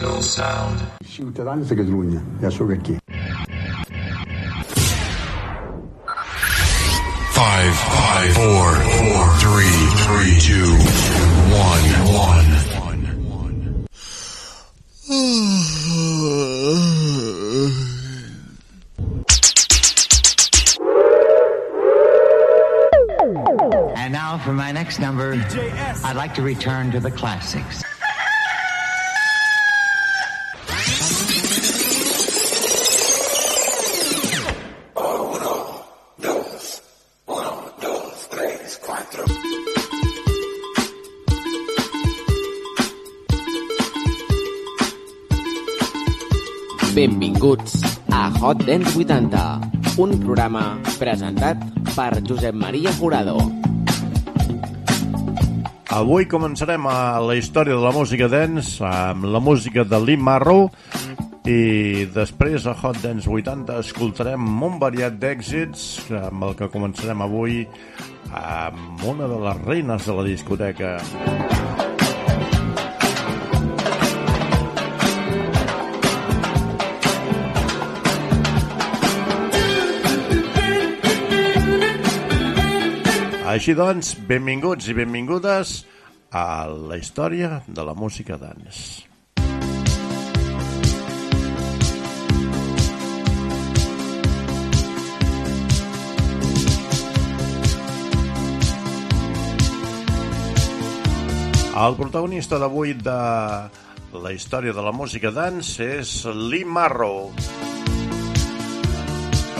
funky disco sound. Ciutadans de Catalunya, ja sóc aquí. Five, five, four, four, three, three, two, one, one. And now for my next number, I'd like to return to the classics. Benvinguts a Hot Dance 80, un programa presentat per Josep Maria Jurado. Avui començarem a la història de la música dance amb la música de Lee Marrow i després a Hot Dance 80 escoltarem un variat d'èxits amb el que començarem avui amb una de les reines de la discoteca. Així doncs, benvinguts i benvingudes a la història de la música dance. El protagonista d'avui de la història de la música dance és Lee Marrow.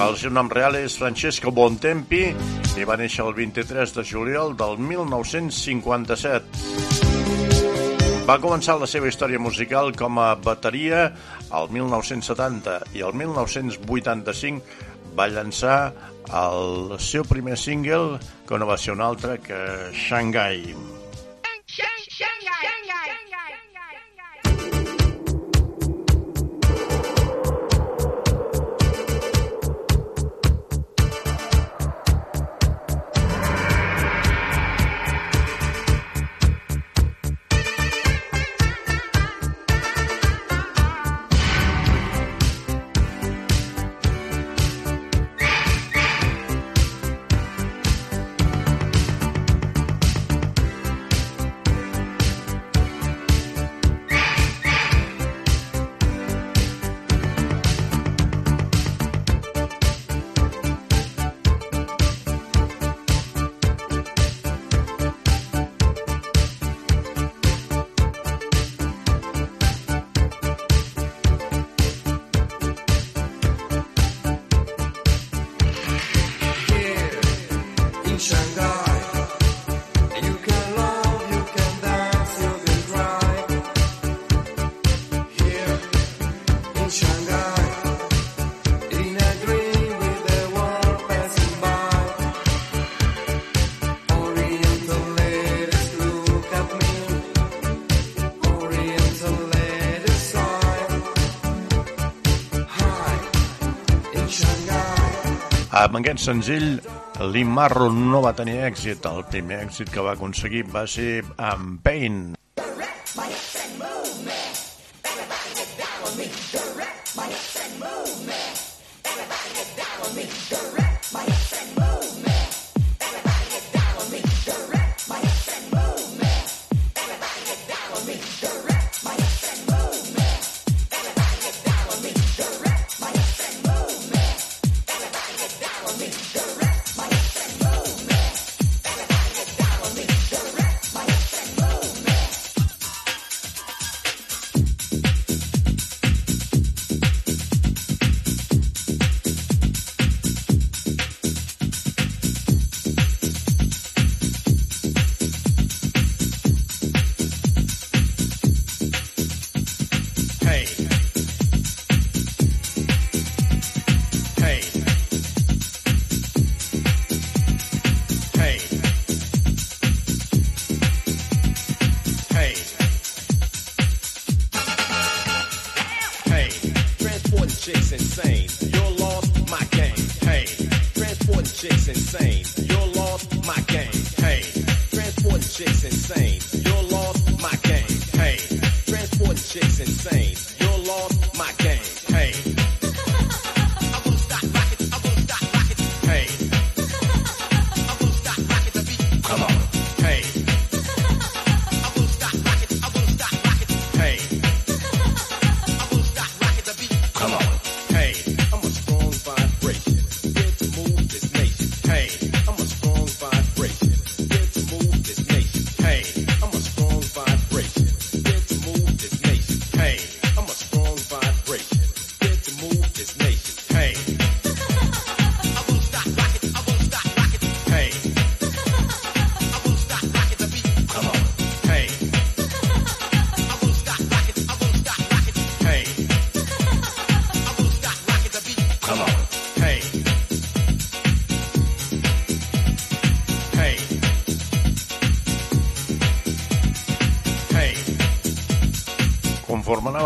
El seu nom real és Francesco Bontempi i va néixer el 23 de juliol del 1957. Va començar la seva història musical com a bateria al 1970 i el 1985 va llançar el seu primer single, que no va ser un altre que Shanghai. in Amb aquest senzill, Lee Marrow no va tenir èxit. El primer èxit que va aconseguir va ser amb Pain.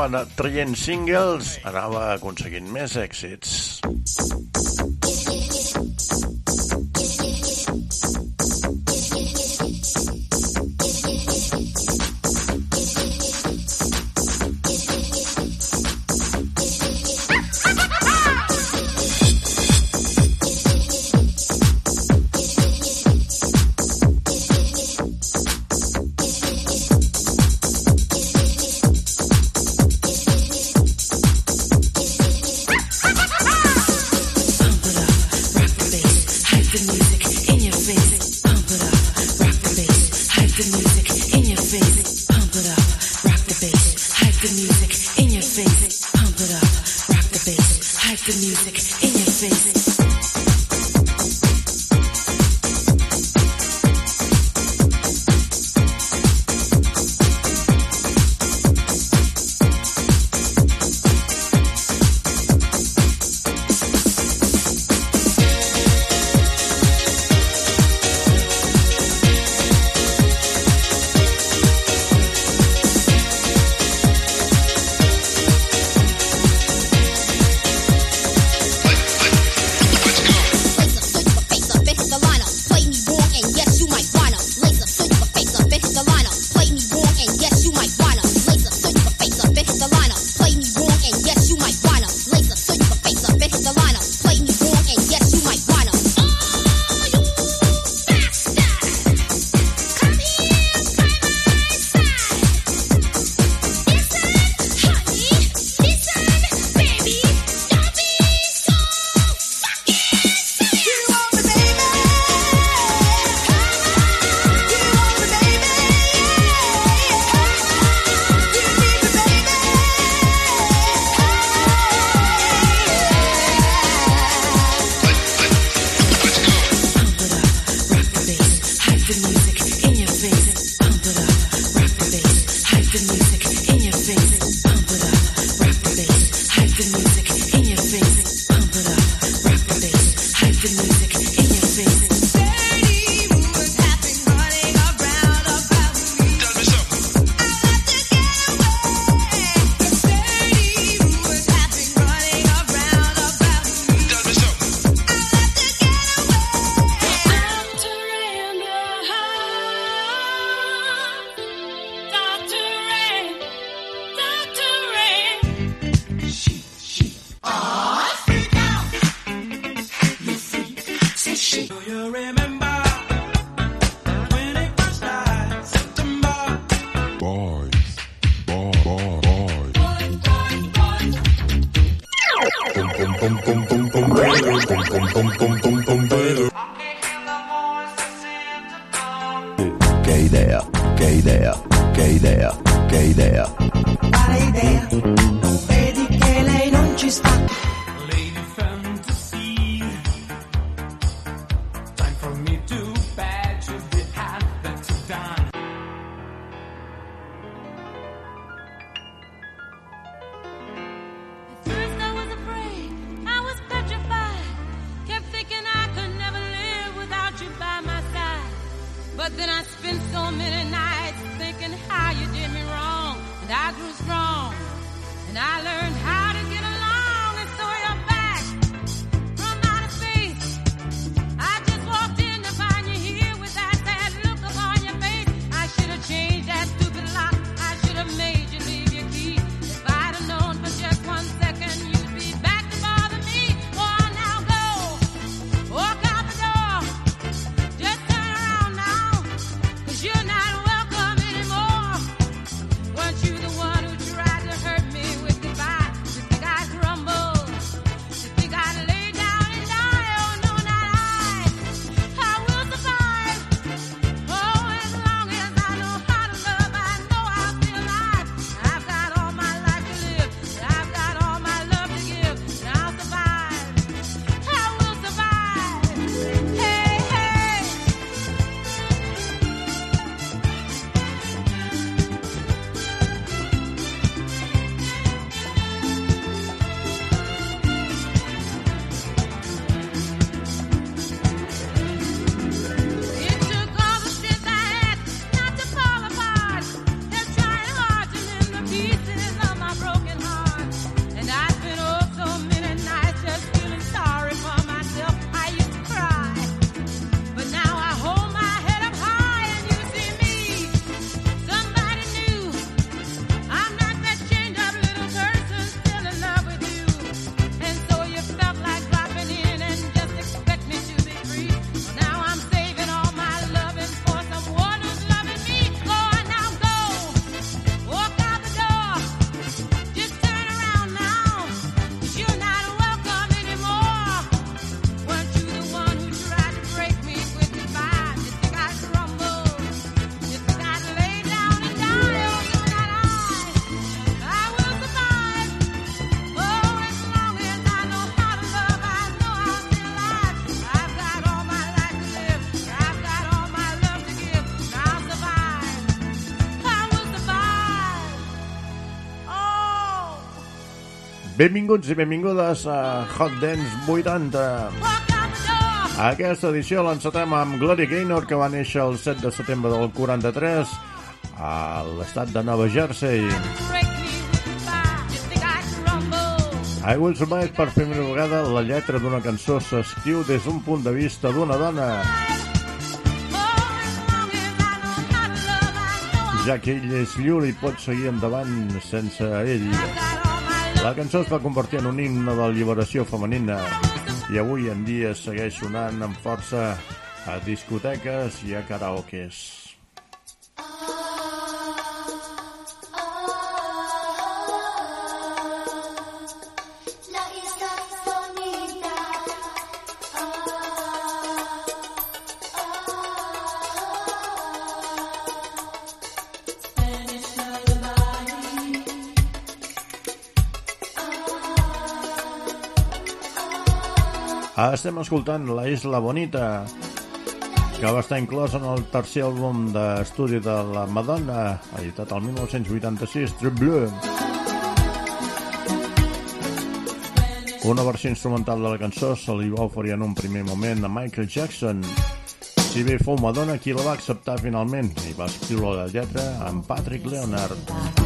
anava traient singles, anava aconseguint més èxits. che idea, che idea, che idea, che idea. Quale idea? Vedi che lei non ci sta. Benvinguts i benvingudes a Hot Dance 80. Aquesta edició l'encetem amb Gloria Gaynor, que va néixer el 7 de setembre del 43 a l'estat de Nova Jersey. I Will Survive per primera vegada la lletra d'una cançó s'escriu des d'un punt de vista d'una dona. Ja que ell és lliure i pot seguir endavant sense ell. La cançó es va convertir en un himne de l'alliberació femenina i avui en dia segueix sonant amb força a discoteques i a karaokes. Estem escoltant La Isla Bonita, que va estar inclòs en el tercer àlbum d'estudi de la Madonna, editat el 1986, True Blue. Una versió instrumental de la cançó se li va oferir en un primer moment a Michael Jackson. Si bé fou Madonna qui la va acceptar finalment i va escriure la lletra amb Patrick Leonard.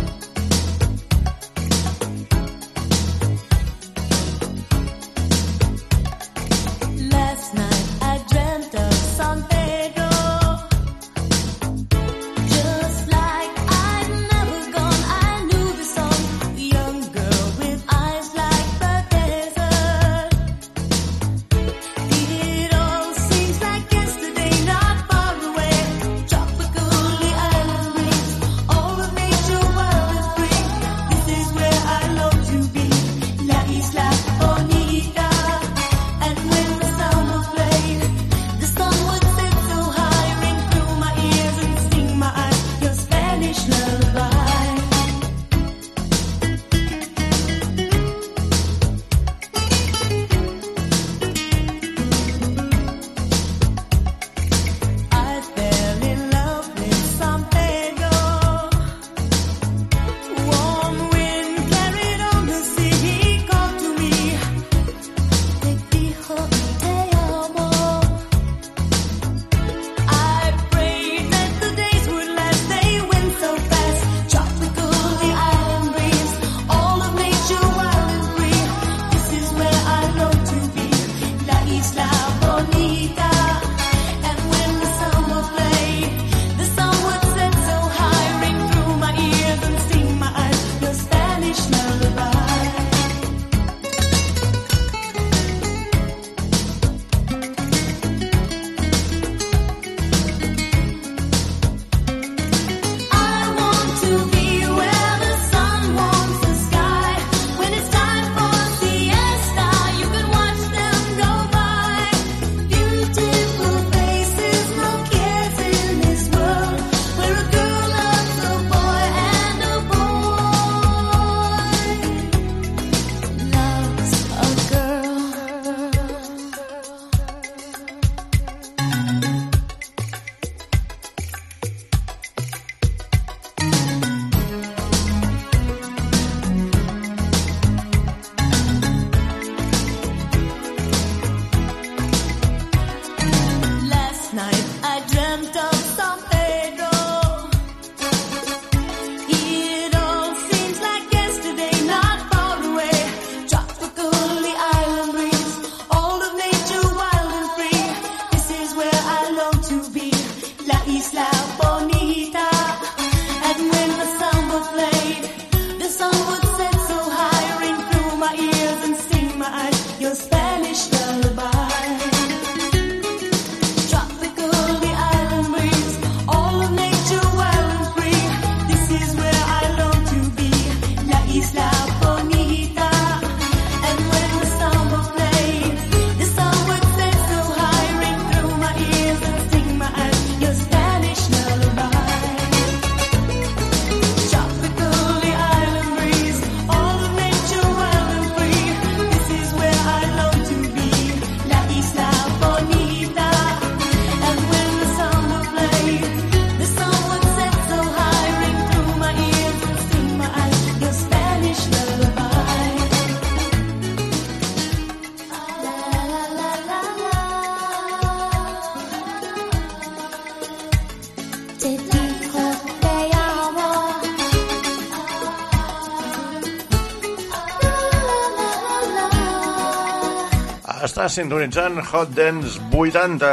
sintonitzant Hot Dance 80.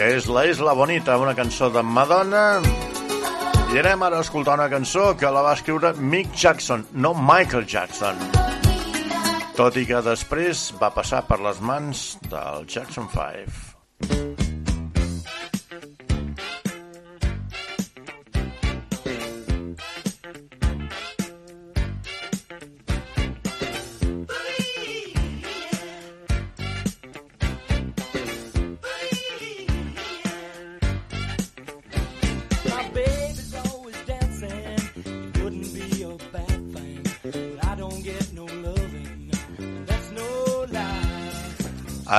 És la Isla Bonita, una cançó de Madonna. I anem ara a escoltar una cançó que la va escriure Mick Jackson, no Michael Jackson. Tot i que després va passar per les mans del Jackson 5.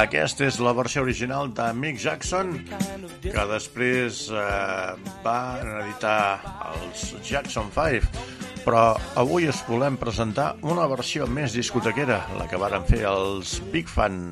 Aquesta és la versió original de Mick Jackson, que després eh, va editar els Jackson 5, però avui es volem presentar una versió més discotequera, la que varen fer els Big Fan.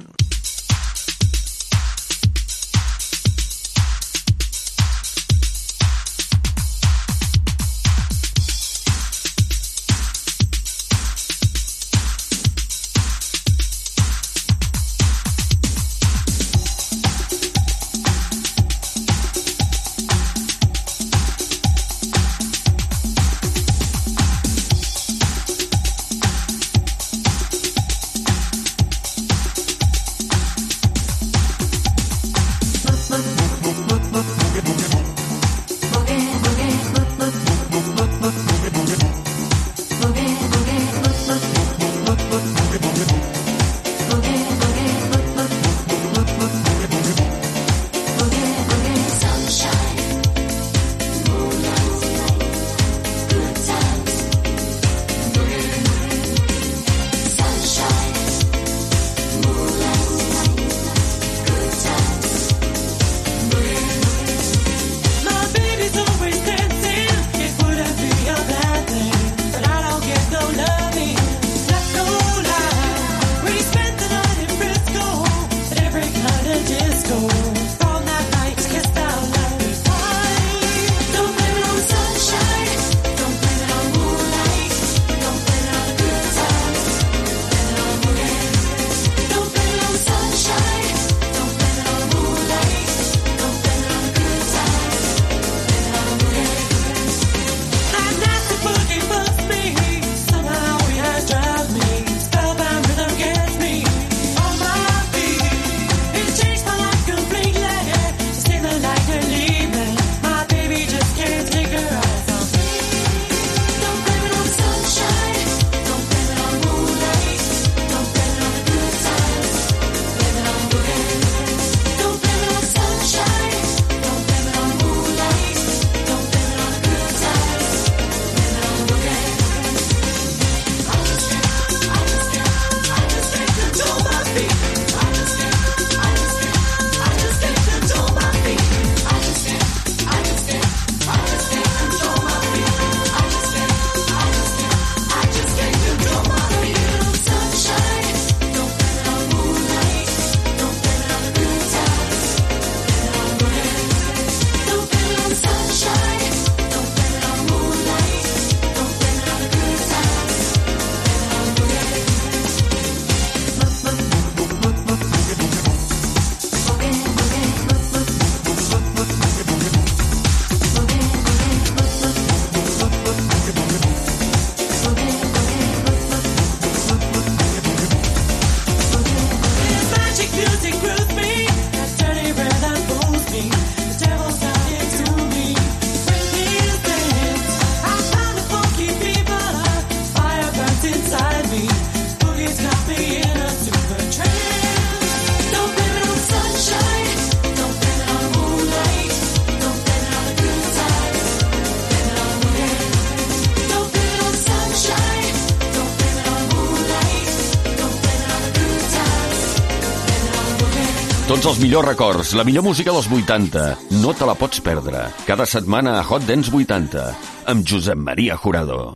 Tots els millors records, la millor música dels 80. No te la pots perdre. Cada setmana a Hot Dance 80, amb Josep Maria Jurado.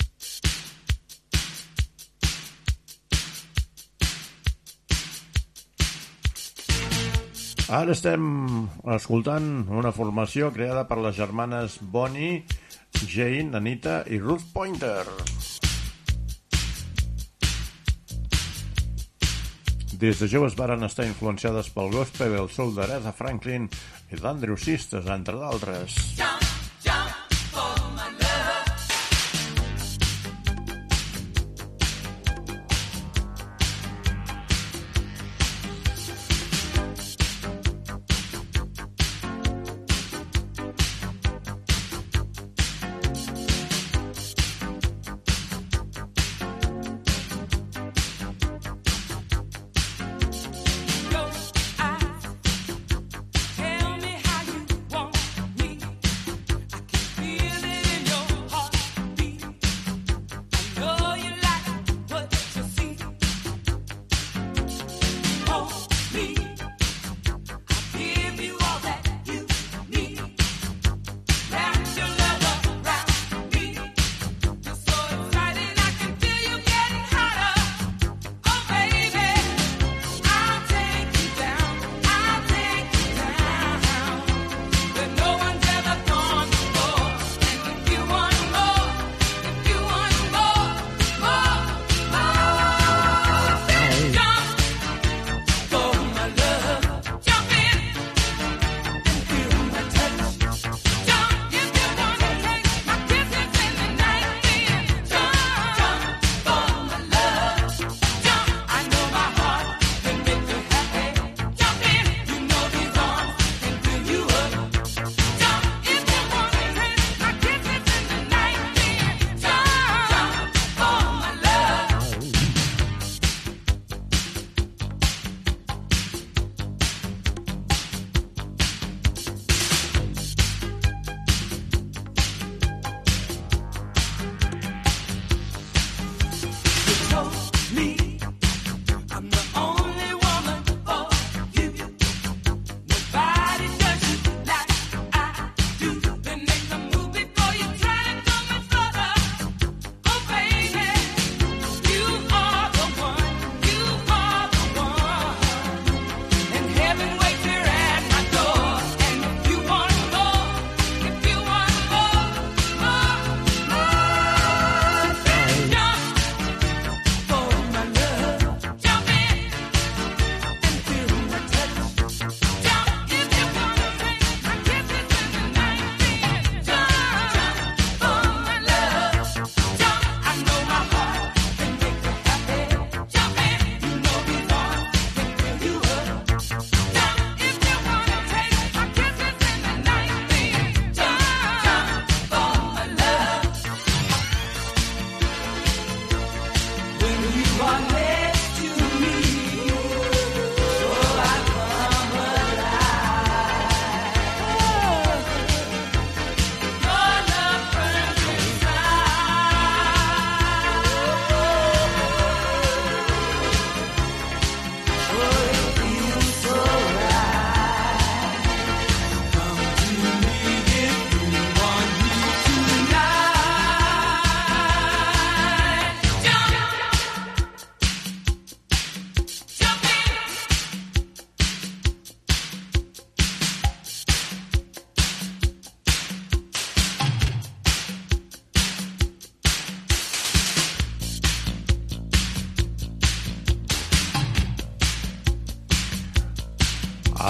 Ara estem escoltant una formació creada per les germanes Bonnie, Jane, Anita i Ruth Pointer. Des de joves varen estar influenciades pel gospel, el soul d'Aretha Franklin i d'Andrew Sisters, entre d'altres. Tell Me.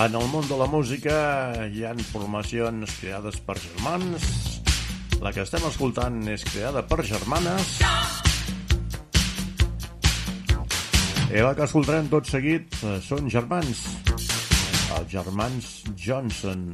En el món de la música hi han formacions creades per germans. La que estem escoltant és creada per germanes. I la que escoltarem tot seguit eh, són germans. Els germans Johnson.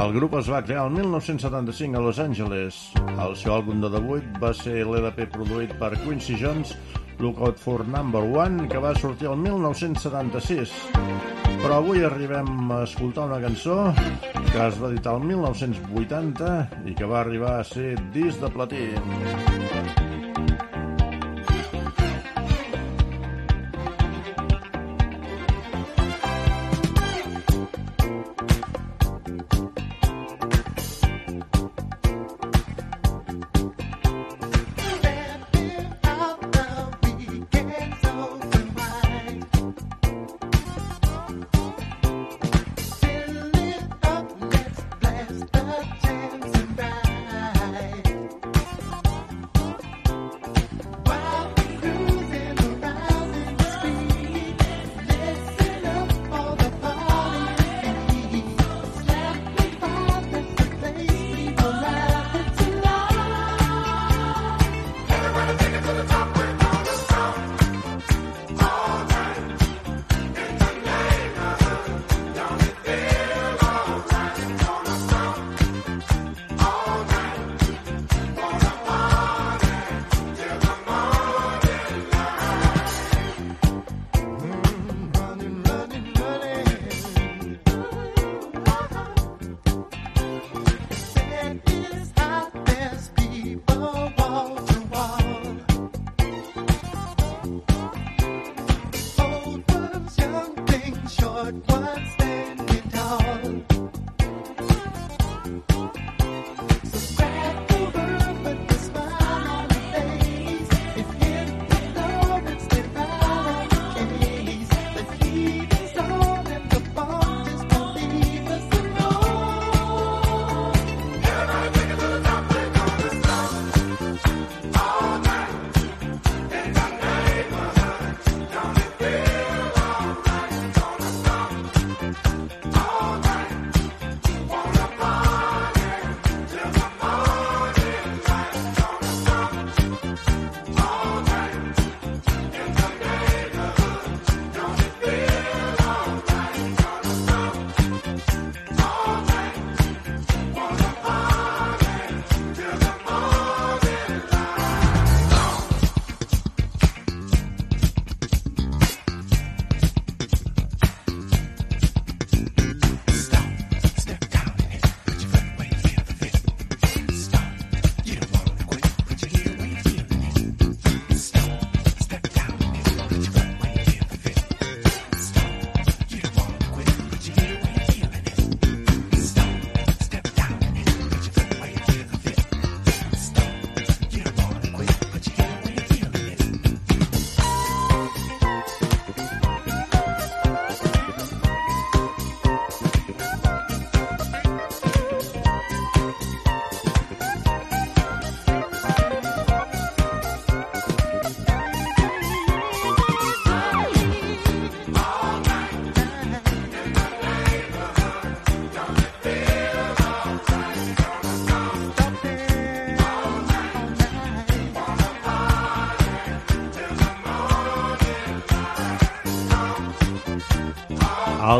El grup es va crear el 1975 a Los Angeles. El seu àlbum de debut va ser l'EDP produït per Quincy Jones, Lookout for Number One, que va sortir el 1976. Però avui arribem a escoltar una cançó que es va editar el 1980 i que va arribar a ser disc de platí.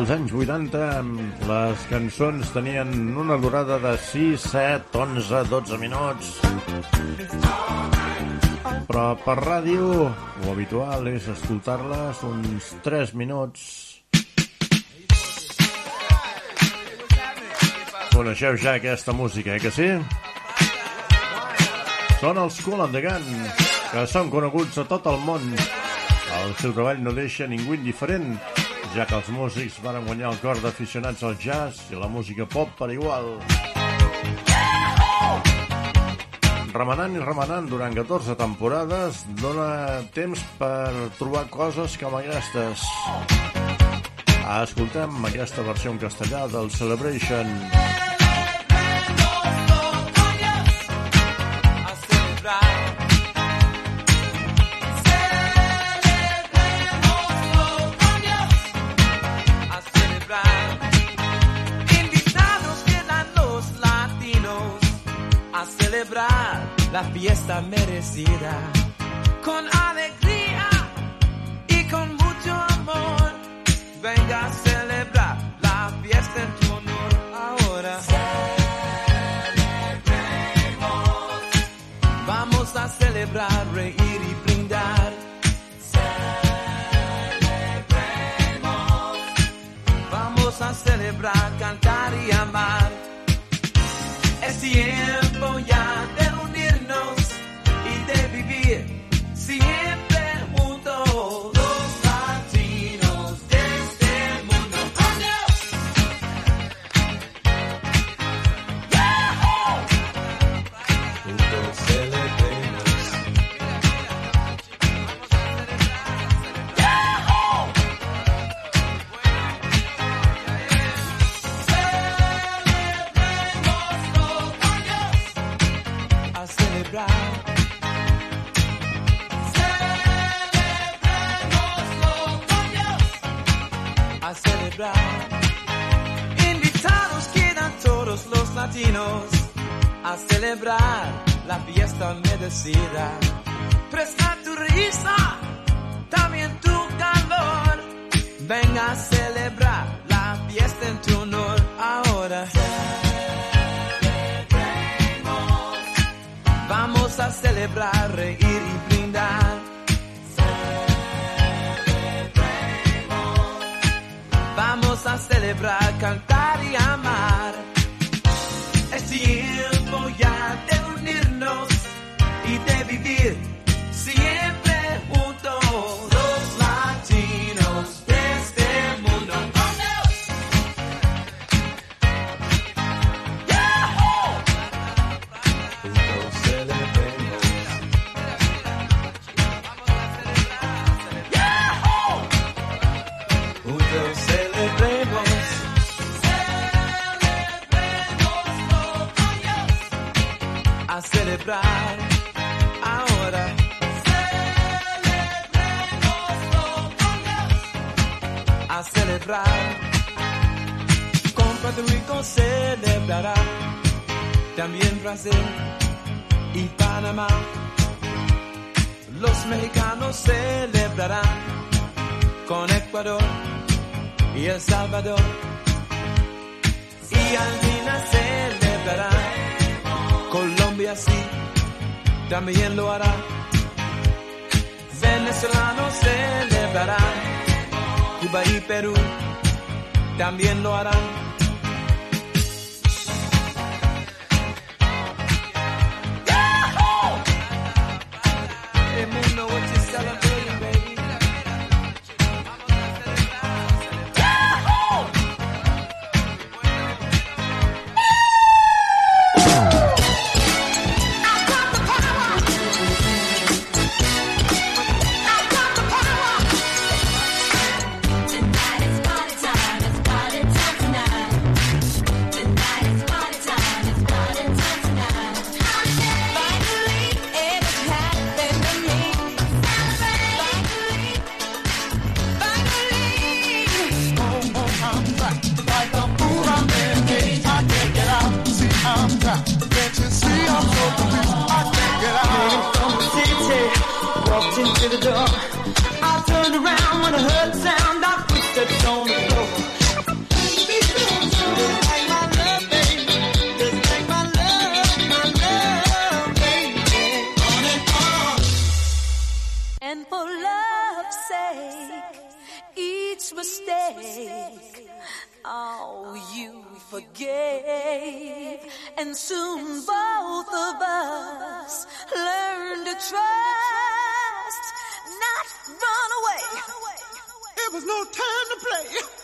Als anys 80 les cançons tenien una durada de 6, 7, 11, 12 minuts. Però per ràdio lo habitual és escoltar-les uns 3 minuts. Coneixeu ja aquesta música, eh que sí? Són els Cool and the Gun, que són coneguts a tot el món. El seu treball no deixa ningú indiferent, ja que els músics van guanyar el cor d'aficionats al jazz i la música pop per igual. Remenant i remenant durant 14 temporades dona temps per trobar coses com aquestes. Escoltem aquesta versió en castellà del Celebration. a celebrar la fiesta merecida. Con alegría y con mucho amor, venga a celebrar la fiesta en tu honor ahora. Vamos a celebrar, reír y brindar. Vamos a celebrar, cantar y amar. Es Puerto Rico celebrará. También Brasil y Panamá. Los mexicanos celebrarán con Ecuador y El Salvador. Y Argentina celebrará. Colombia sí, también lo hará. Venezolanos celebrarán. Cuba y Perú también lo harán. Was no time to play.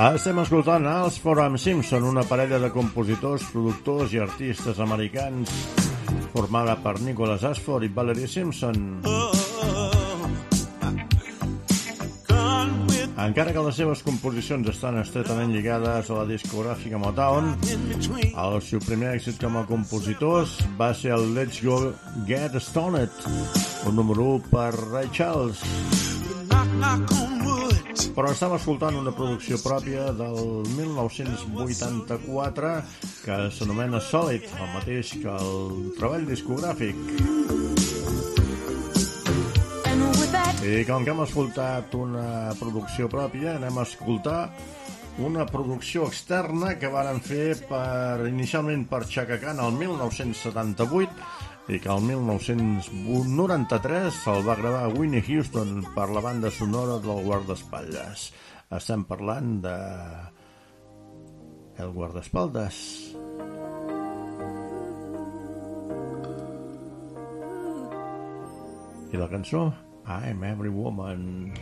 Estem escoltant els Forum Simpson, una parella de compositors, productors i artistes americans formada per Nicholas Ashford i Valerie Simpson. Encara que les seves composicions estan estretament lligades a la discogràfica Motown, el seu primer èxit com a compositors va ser el Let's Go Get Stoned, un número 1 per Ray Charles. Knock, knock. Però estem escoltant una producció pròpia del 1984 que s'anomena Solid, el mateix que el treball discogràfic. I com que hem escoltat una producció pròpia, anem a escoltar una producció externa que varen fer per, inicialment per Chaka Khan el 1978 i que el 1993 se'l va gravar Winnie Houston per la banda sonora del guardaespatlles. Estem parlant de... El guardaespaldes. I la cançó I'm Every Woman.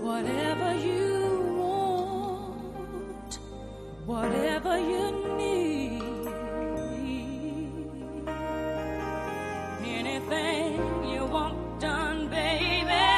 Whatever you want, whatever you need, anything you want done, baby,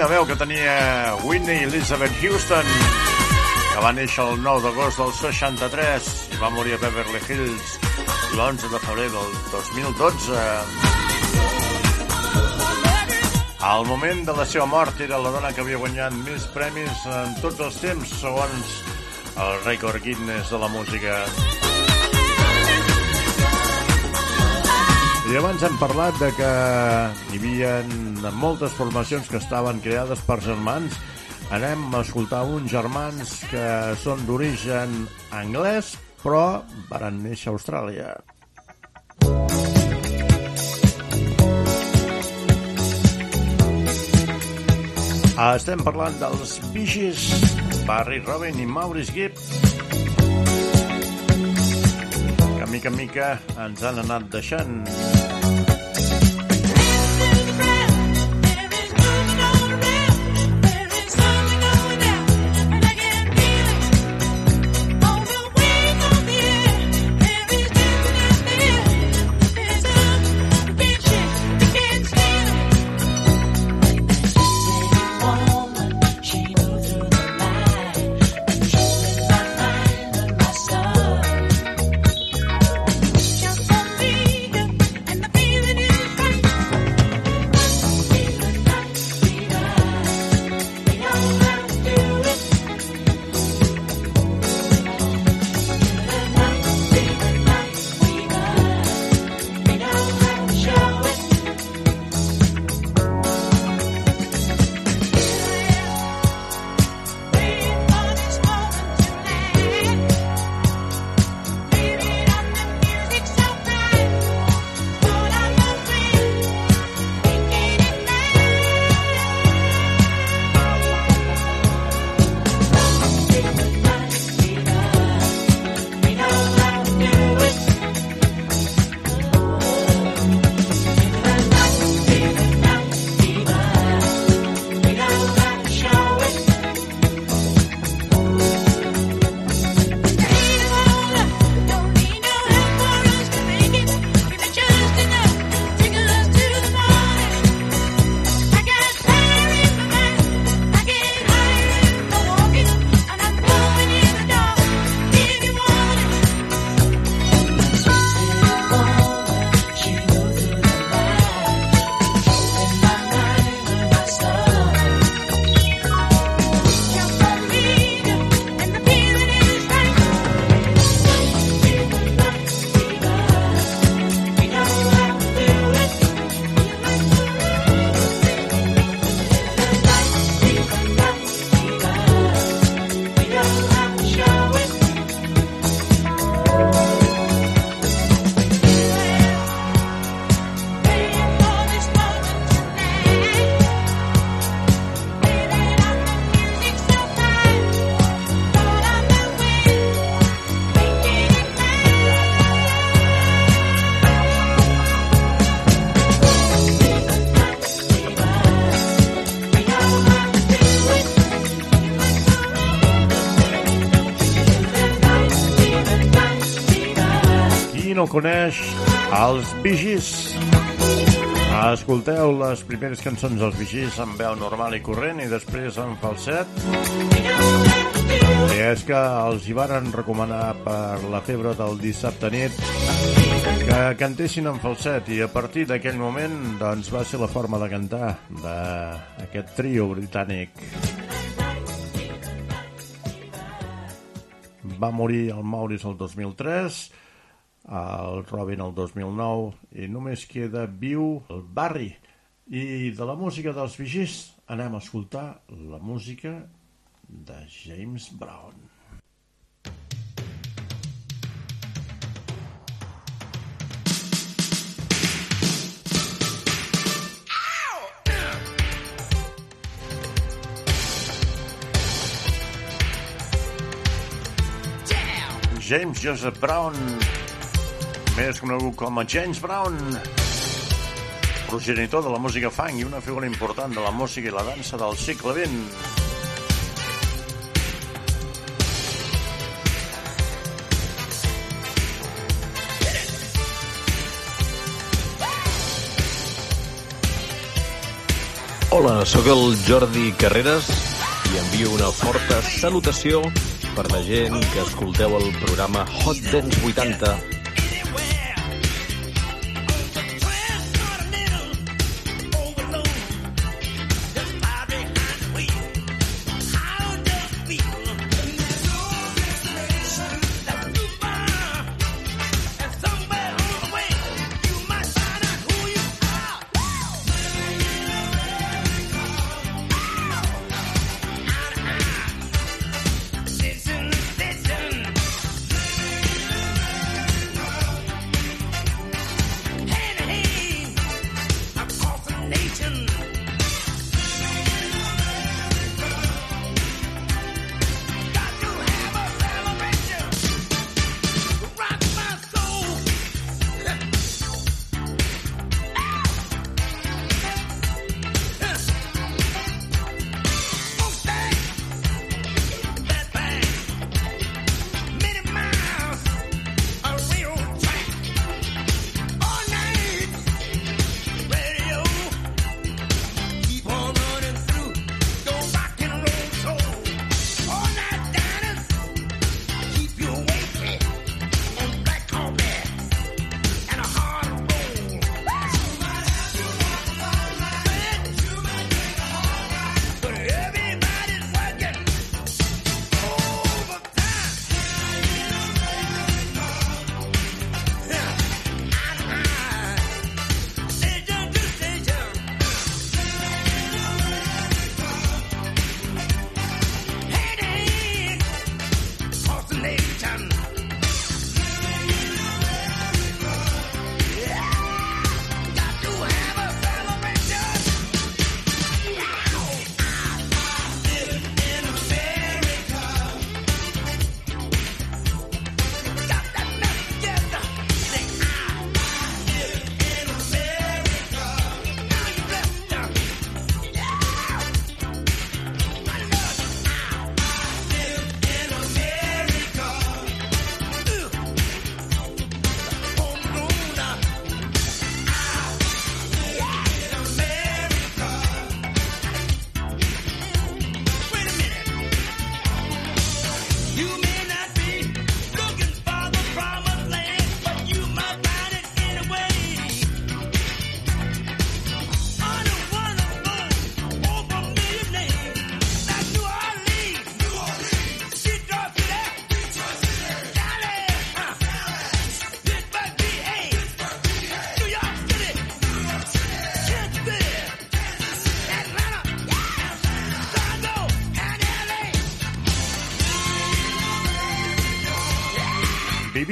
Quina veu que tenia Whitney Elizabeth Houston, que va néixer el 9 d'agost del 63 i va morir a Beverly Hills l'11 de febrer del 2012. Al moment de la seva mort era la dona que havia guanyat més premis en tots els temps, segons el rècord Guinness de la música. I abans hem parlat de que hi havia moltes formacions que estaven creades per germans. Anem a escoltar uns germans que són d'origen anglès, però van néixer a Austràlia. Estem parlant dels Gees, Barry Robin i Maurice Gibb, que mica en mica ens han anat deixant. No coneix els Vigis? Escolteu les primeres cançons dels Vigis en veu normal i corrent i després en falset. I és que els hi varen recomanar per la febre del dissabte nit que cantessin en falset i a partir d'aquell moment doncs, va ser la forma de cantar d'aquest trio britànic. Va morir el Maurice el 2003, el Robin el 2009 i només queda viu el Barry. I de la música dels vigis anem a escoltar la música de James Brown. James Joseph Brown, més conegut com a James Brown, progenitor de la música funk i una figura important de la música i la dansa del segle XX. Hola, sóc el Jordi Carreras i envio una forta salutació per la gent que escolteu el programa Hot Dance 80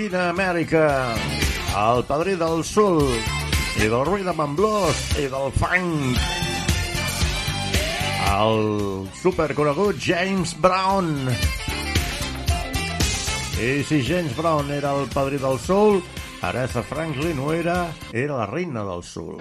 Vivint a Amèrica, el padrí del sul i del rhythm and blues i del funk. El superconegut James Brown. I si James Brown era el padrí del soul, Aretha Franklin ho era, era la reina del soul.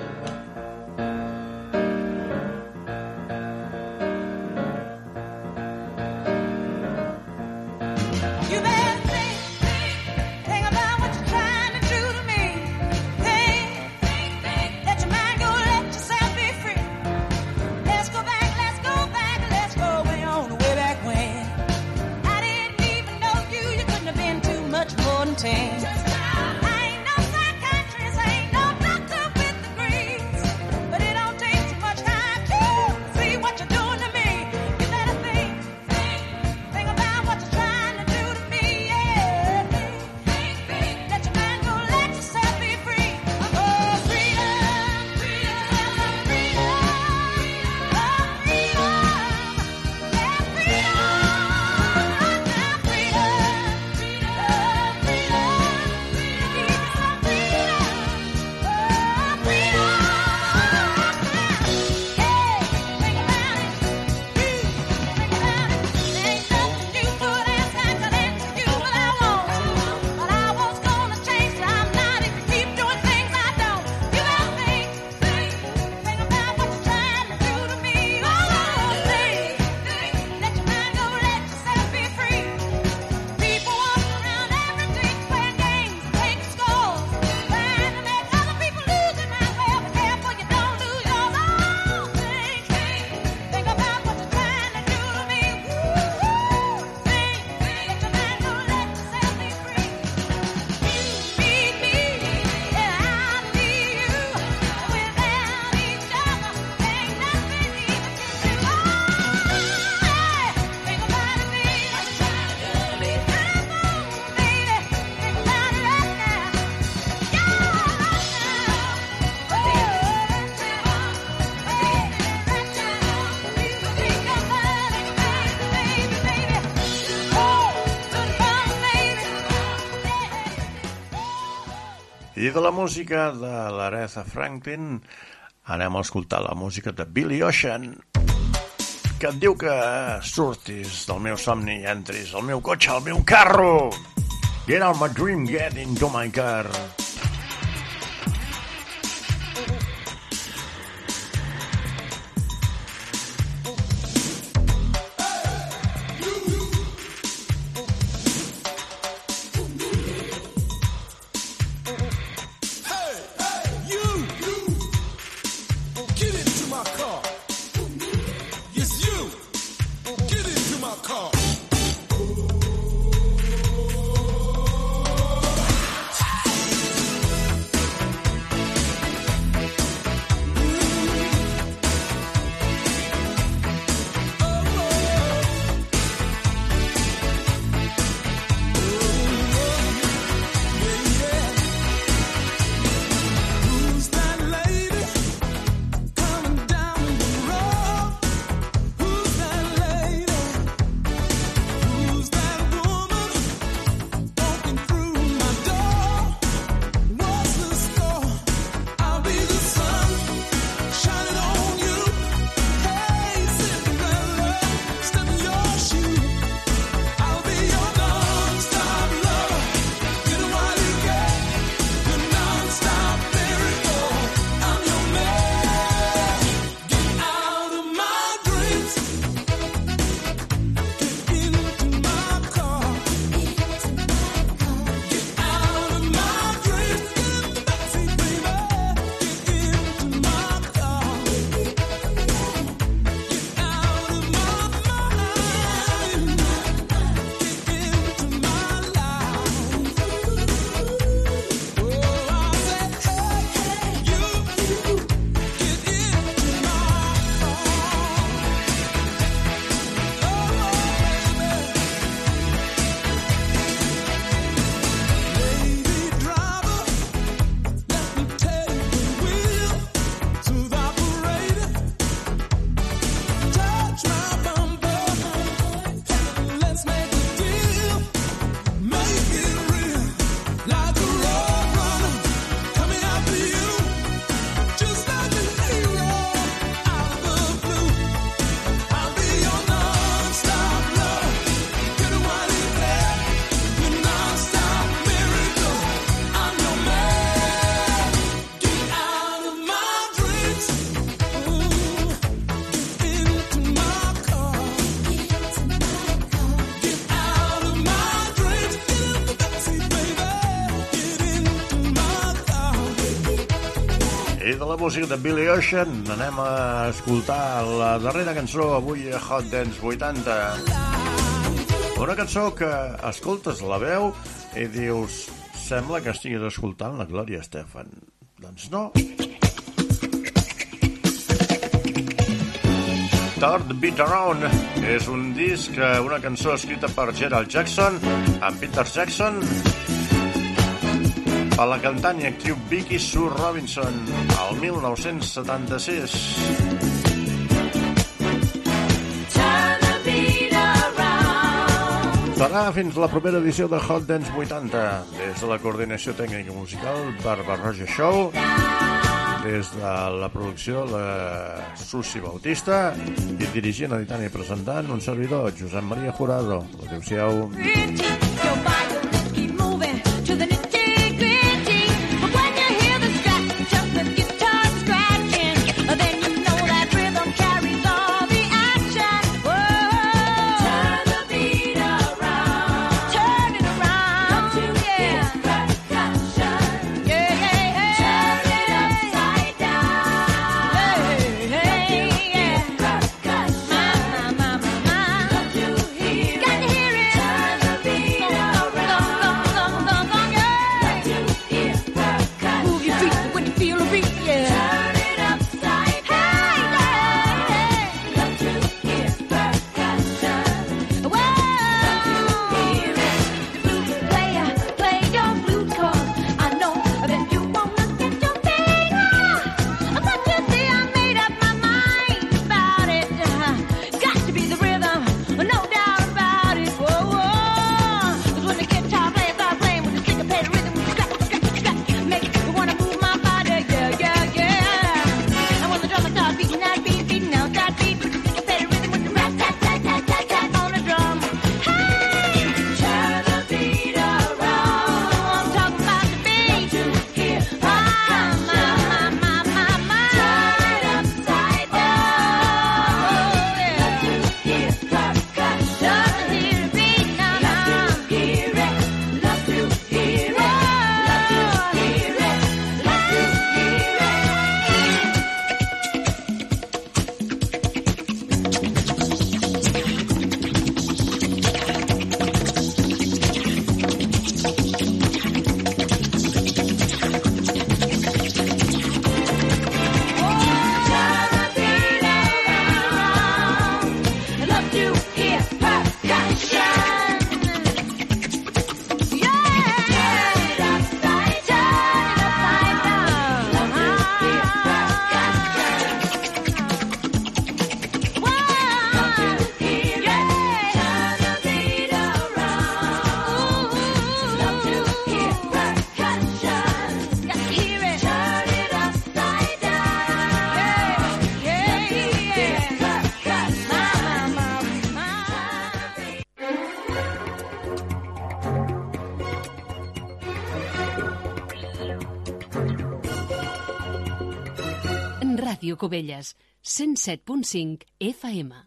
De la música de l'Aretha Franklin anem a escoltar la música de Billy Ocean que et diu que surtis del meu somni i entris al meu cotxe, al meu carro. Get out my dream, get into my car. I de la música de Billy Ocean anem a escoltar la darrera cançó avui a Hot Dance 80. Una cançó que escoltes la veu i dius sembla que estiguis escoltant la Gloria Estefan. Doncs no. The Beat Around és un disc, eh, una cançó escrita per Gerald Jackson amb Peter Jackson per la cantant i actriu Vicky Sue Robinson al 1976. Turn the beat around. Serà fins la propera edició de Hot Dance 80 des de la coordinació tècnica musical Barba Roja Show des de la producció la Susi Bautista i dirigint, editant i presentant un servidor, Josep Maria Jurado. Adéu-siau. Your Cubelles, 107.5 FM.